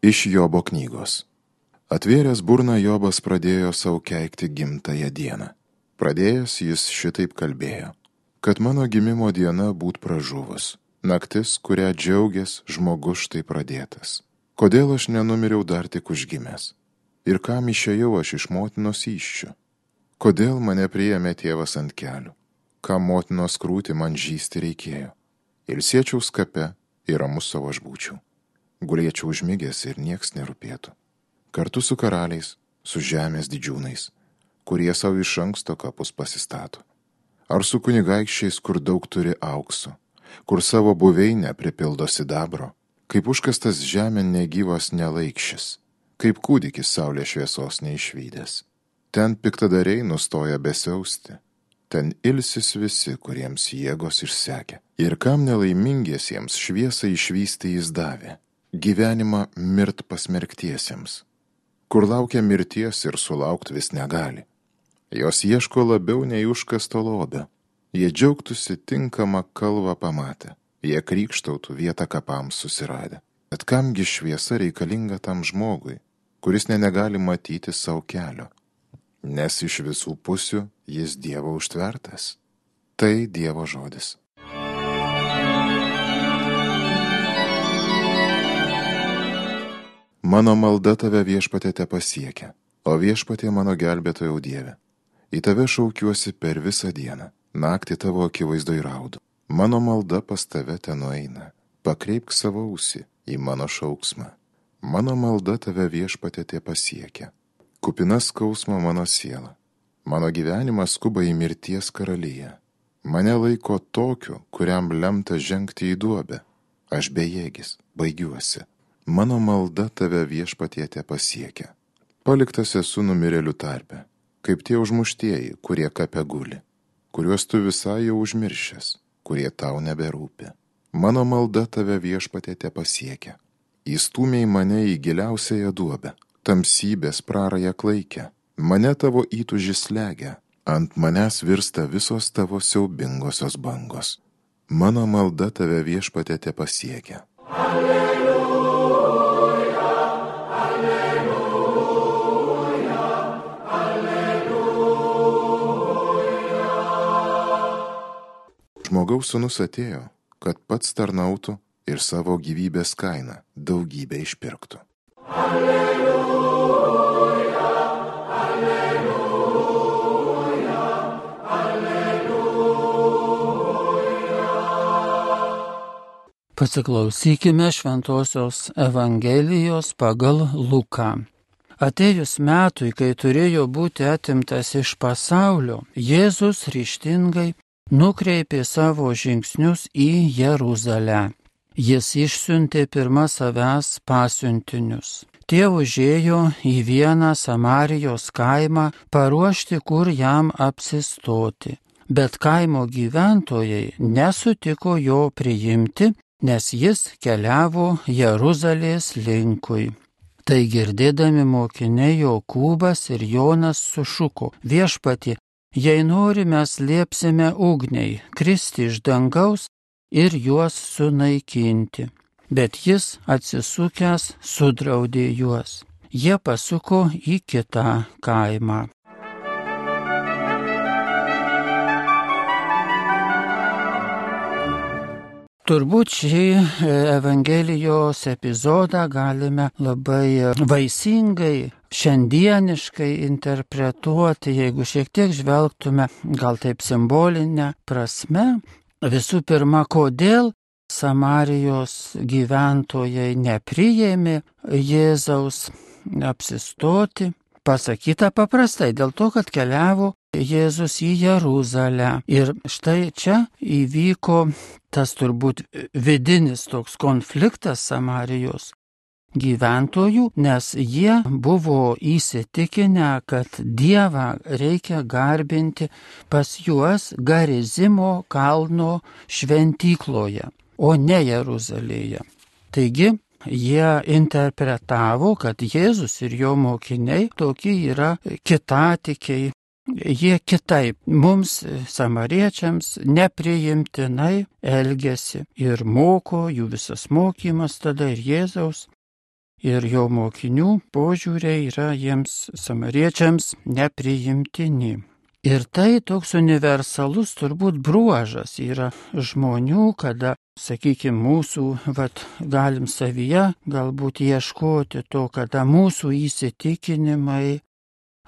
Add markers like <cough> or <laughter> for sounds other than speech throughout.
Iš Jobo knygos. Atvėręs burną Jobas pradėjo savo keikti gimtąją dieną. Pradėjęs jis šitaip kalbėjo, kad mano gimimo diena būt pražuvus, naktis, kurią džiaugias žmogus štai pradėtas. Kodėl aš nenumiriau dar tik užgimęs? Ir kam išėjau aš iš motinos iščių? Kodėl mane priėmė tėvas ant kelių? Ką motinos krūti man žysti reikėjo? Ilsiečiau skape ir ramus savo aš būčiau gulėčiau užmigęs ir nieks nerūpėtų. Kartu su karaliais, su žemės didžiūnais, kurie savo iš anksto kapus pasistato. Ar su kunigaikščiais, kur daug turi aukso, kur savo buveinę pripildo sidabro, kaip užkastas žemė negyvas nelaikščis, kaip kūdikis saulės šviesos neišvykęs. Ten piktadariai nustoja besiausti, ten ilsis visi, kuriems jėgos išsekė. Ir kam nelaimingiesiems šviesą išvysti jis davė gyvenimą mirt pasmerktiesiems, kur laukia mirties ir sulaukt vis negali. Jos ieško labiau nei užkasto lobę. Jie džiaugtųsi tinkamą kalvą pamatę, jie krikštautų vietą kapams susiradę. Bet kamgi šviesa reikalinga tam žmogui, kuris ne negali matyti savo kelio, nes iš visų pusių jis Dievo užtvertas. Tai Dievo žodis. Mano malda tave viešpatė te pasiekia, o viešpatė mano gelbėtojau Dieve. Į tave šaukiuosi per visą dieną, naktį tavo akivaizdo įraudu. Mano malda pas tave ten nueina, pakreipk savo ausį į mano šauksmą. Mano malda tave viešpatė te pasiekia. Kupina skausmo mano siela. Mano gyvenimas skuba į mirties karalyje. Mane laiko tokiu, kuriam lemta žengti į duobę. Aš bejėgis, baigiuosi, mano malda tave viešpatietė pasiekia. Paliktas esu numirėlių tarpe, kaip tie užmuštieji, kurie kape guli, kuriuos tu visai jau užmiršęs, kurie tau neberūpi. Mano malda tave viešpatietė pasiekia. Įstūmiai mane į giliausiąją duobę, tamsybės prarąją klaikę, mane tavo įtužis legia, ant manęs virsta visos tavo siaubingosios bangos. Mano malda tave viešpatėte pasiekia. Alleluja. Žmogaus sunus atėjo, kad pats tarnautų ir savo gyvybės kainą daugybę išpirktų. Alleluja, alleluja, alleluja. Pasiklausykime Šventojios Evangelijos pagal Luką. Atėjus metui, kai turėjo būti atimtas iš pasaulio, Jėzus ryštingai nukreipė savo žingsnius į Jeruzalę. Jis išsiuntė pirmą savęs pasiuntinius. Tie užėjo į vieną Samarijos kaimą paruošti, kur jam apsistoti. Bet kaimo gyventojai nesutiko jo priimti, nes jis keliavo Jeruzalės linkui. Tai girdėdami mokiniai Jokūbas ir Jonas sušuko viešpati, Jei nori, mes liepsime ugniai kristi iš dangaus ir juos sunaikinti. Bet jis atsisukęs sudraudė juos. Jie pasuko į kitą kaimą. Turbūt šį e, Evangelijos epizodą galime labai vaisingai, šiandieniškai interpretuoti, jeigu šiek tiek žvelgtume gal taip simbolinę prasme. Visų pirma, kodėl Samarijos gyventojai nepriėmė Jėzaus apsistoti. Pasakyta paprastai, dėl to, kad keliavo Jėzus į Jeruzalę. Ir štai čia įvyko tas turbūt vidinis toks konfliktas Samarijos gyventojų, nes jie buvo įsitikinę, kad Dievą reikia garbinti pas juos Garizimo kalno šventykloje, o ne Jeruzalėje. Taigi, jie interpretavo, kad Jėzus ir jo mokiniai tokie yra kitatikiai, jie kitaip mums, samariečiams, nepriimtinai elgesi ir moko, jų visas mokymas tada ir Jėzaus ir jo mokinių požiūriai yra jiems samariečiams nepriimtini. Ir tai toks universalus turbūt bruožas yra žmonių, kada, sakykime, mūsų, vat, galim savyje galbūt ieškoti to, kada mūsų įsitikinimai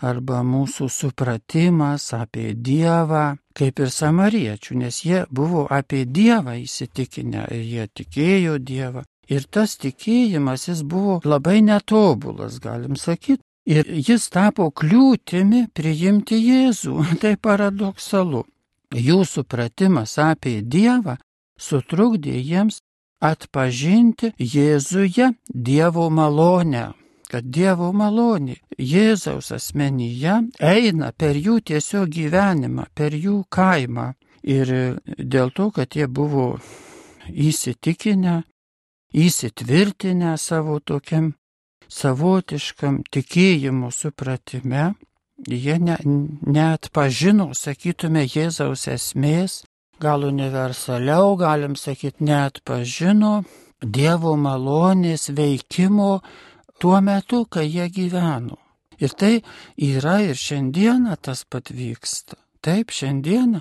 arba mūsų supratimas apie Dievą, kaip ir samariečių, nes jie buvo apie Dievą įsitikinę ir jie tikėjo Dievą. Ir tas tikėjimas jis buvo labai netobulas, galim sakyti, Ir jis tapo kliūtimi priimti Jėzų. <laughs> Tai paradoksalu. Jų supratimas apie Dievą sutrukdė jiems atpažinti Jėzuje Dievo malonę. Kad Dievo malonė Jėzaus asmenyje eina per jų tiesiog gyvenimą, per jų kaimą. Ir dėl to, kad jie buvo įsitikinę, įsitvirtinę savo tokiam savotiškam tikėjimo supratime, jie ne, net pažino, sakytume, Jėzaus esmės, gal universaliau, galim sakyti, net pažino Dievo malonės veikimo tuo metu, kai jie gyveno. Ir tai yra ir šiandieną tas pat vyksta. Taip, šiandieną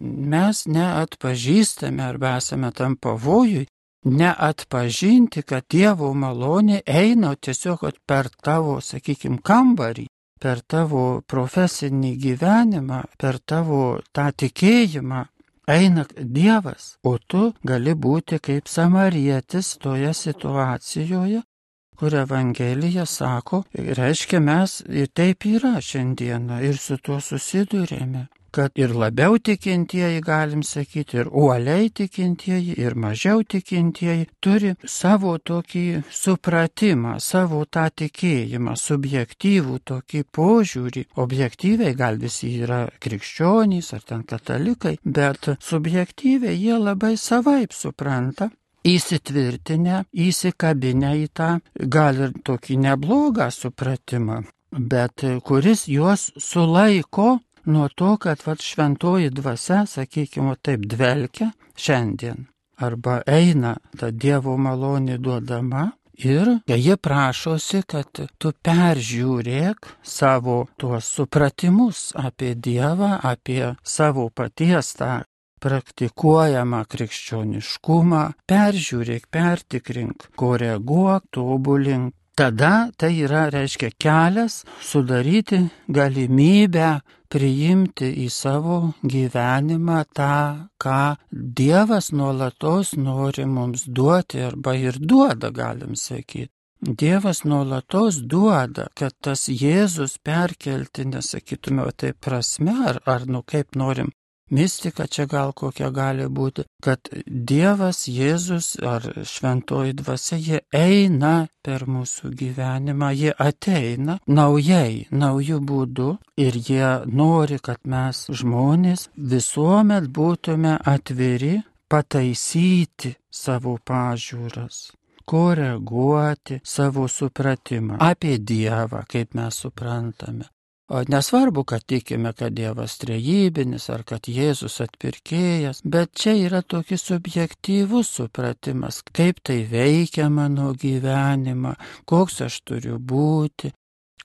mes neatpažįstame arba esame tam pavojui, neatpažinti, kad Dievo malonė eina tiesiog per tavo, sakykime, kambarį, per tavo profesinį gyvenimą, per tavo tą tikėjimą. Eina Dievas, o tu gali būti kaip samarietis toje situacijoje, kur Evangelija sako, reiškia mes ir taip yra šiandieną ir su tuo susidurėme kad ir labiau tikintieji, galim sakyti, ir uoliai tikintieji, ir mažiau tikintieji turi savo tokį supratimą, savo tą tikėjimą, subjektyvų tokį požiūrį. Objektyviai gal visi yra krikščionys ar ten katalikai, bet subjektyviai jie labai savaip supranta įsitvirtinę, įsikabinę į tą gal ir tokį neblogą supratimą, bet kuris juos sulaiko nuo to, kad vat šventoji dvasia, sakykime, taip dvelkia šiandien. Arba eina ta Dievo malonė duodama ir jie prašosi, kad tu peržiūrėk savo tuos supratimus apie Dievą, apie savo paties tą praktikuojamą krikščioniškumą, peržiūrėk, pertikrink, koreguok, tobulink. Tada tai yra, reiškia, kelias sudaryti galimybę priimti į savo gyvenimą tą, ką Dievas nuolatos nori mums duoti arba ir duoda, galim sakyti. Dievas nuolatos duoda, kad tas Jėzus perkelti, nesakytume, tai prasme, ar, ar nu kaip norim mistika čia gal kokia gali būti, kad Dievas, Jėzus ar šventoji dvasia, jie eina per mūsų gyvenimą, jie ateina naujai, naujų būdų ir jie nori, kad mes žmonės visuomet būtume atviri pataisyti savo pažiūras koreguoti savo supratimą apie Dievą, kaip mes suprantame. Nesvarbu, kad tikime, kad Dievas trejybinis ar kad Jėzus atpirkėjas, bet čia yra tokis subjektyvus supratimas, kaip tai veikia mano gyvenimą, koks aš turiu būti,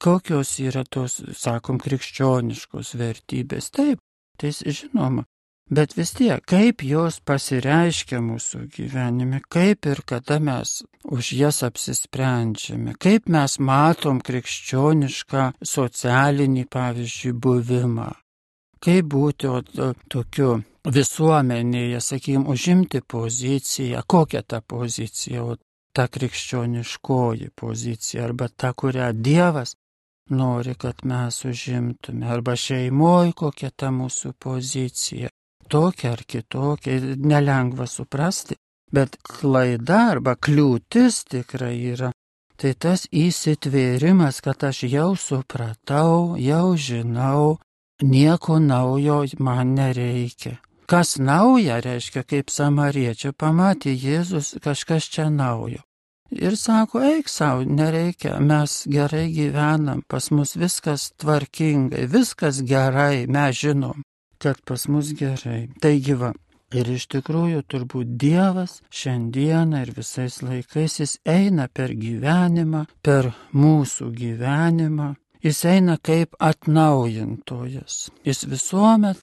kokios yra tos, sakom, krikščioniškos vertybės. Taip, tai žinoma, Bet vis tiek, kaip jos pasireiškia mūsų gyvenime, kaip ir kada mes už jas apsisprendžiame, kaip mes matom krikščionišką socialinį, pavyzdžiui, buvimą, kaip būti o, tokiu visuomenėje, sakykime, užimti poziciją, kokia ta pozicija, o ta krikščioniškoji pozicija, arba ta, kurią Dievas nori, kad mes užimtume, arba šeimoje kokia ta mūsų pozicija? Tokia ar kitokia, nelengva suprasti, bet klaida arba kliūtis tikrai yra. Tai tas įsitvėrimas, kad aš jau supratau, jau žinau, nieko naujo man nereikia. Kas nauja reiškia, kaip samariečio pamatė Jėzus kažkas čia naujo. Ir sako, eik savo, nereikia, mes gerai gyvenam, pas mus viskas tvarkingai, viskas gerai, mes žinom kad pas mus gerai. Taigi va, Ir iš tikrųjų turbūt Dievas šiandieną ir visais laikais jis eina per gyvenimą, per mūsų gyvenimą. Jis eina kaip atnaujintojas. Jis visuomet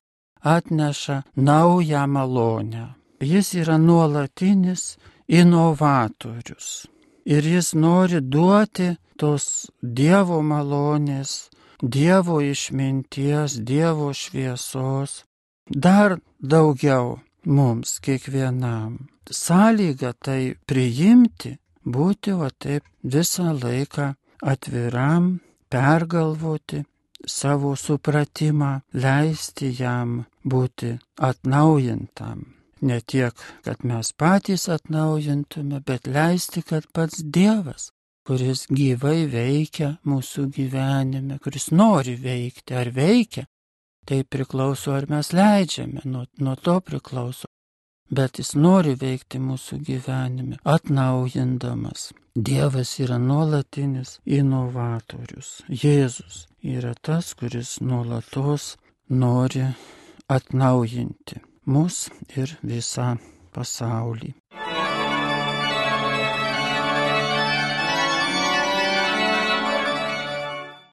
atneša naują malonę. Jis yra nuolatinis inovatorius. Ir jis nori duoti tos Dievo malonės, Dievo išminties, Dievo šviesos dar daugiau mums kiekvienam. Sąlyga tai priimti, būti va taip visą laiką atviram, pergalvoti savo supratimą, leisti jam būti atnaujintam. Ne tiek, kad mes patys atnaujintume, bet leisti, kad pats Dievas, kuris gyvai veikia mūsų gyvenime, kuris nori veikti ar veikia, Tai priklauso, ar mes leidžiame, nuo, nuo to priklauso. Bet jis nori veikti mūsų gyvenime, atnaujindamas. Dievas yra nuolatinis inovatorius. Jėzus yra tas, kuris nuolatos nori atnaujinti mus ir visą pasaulį.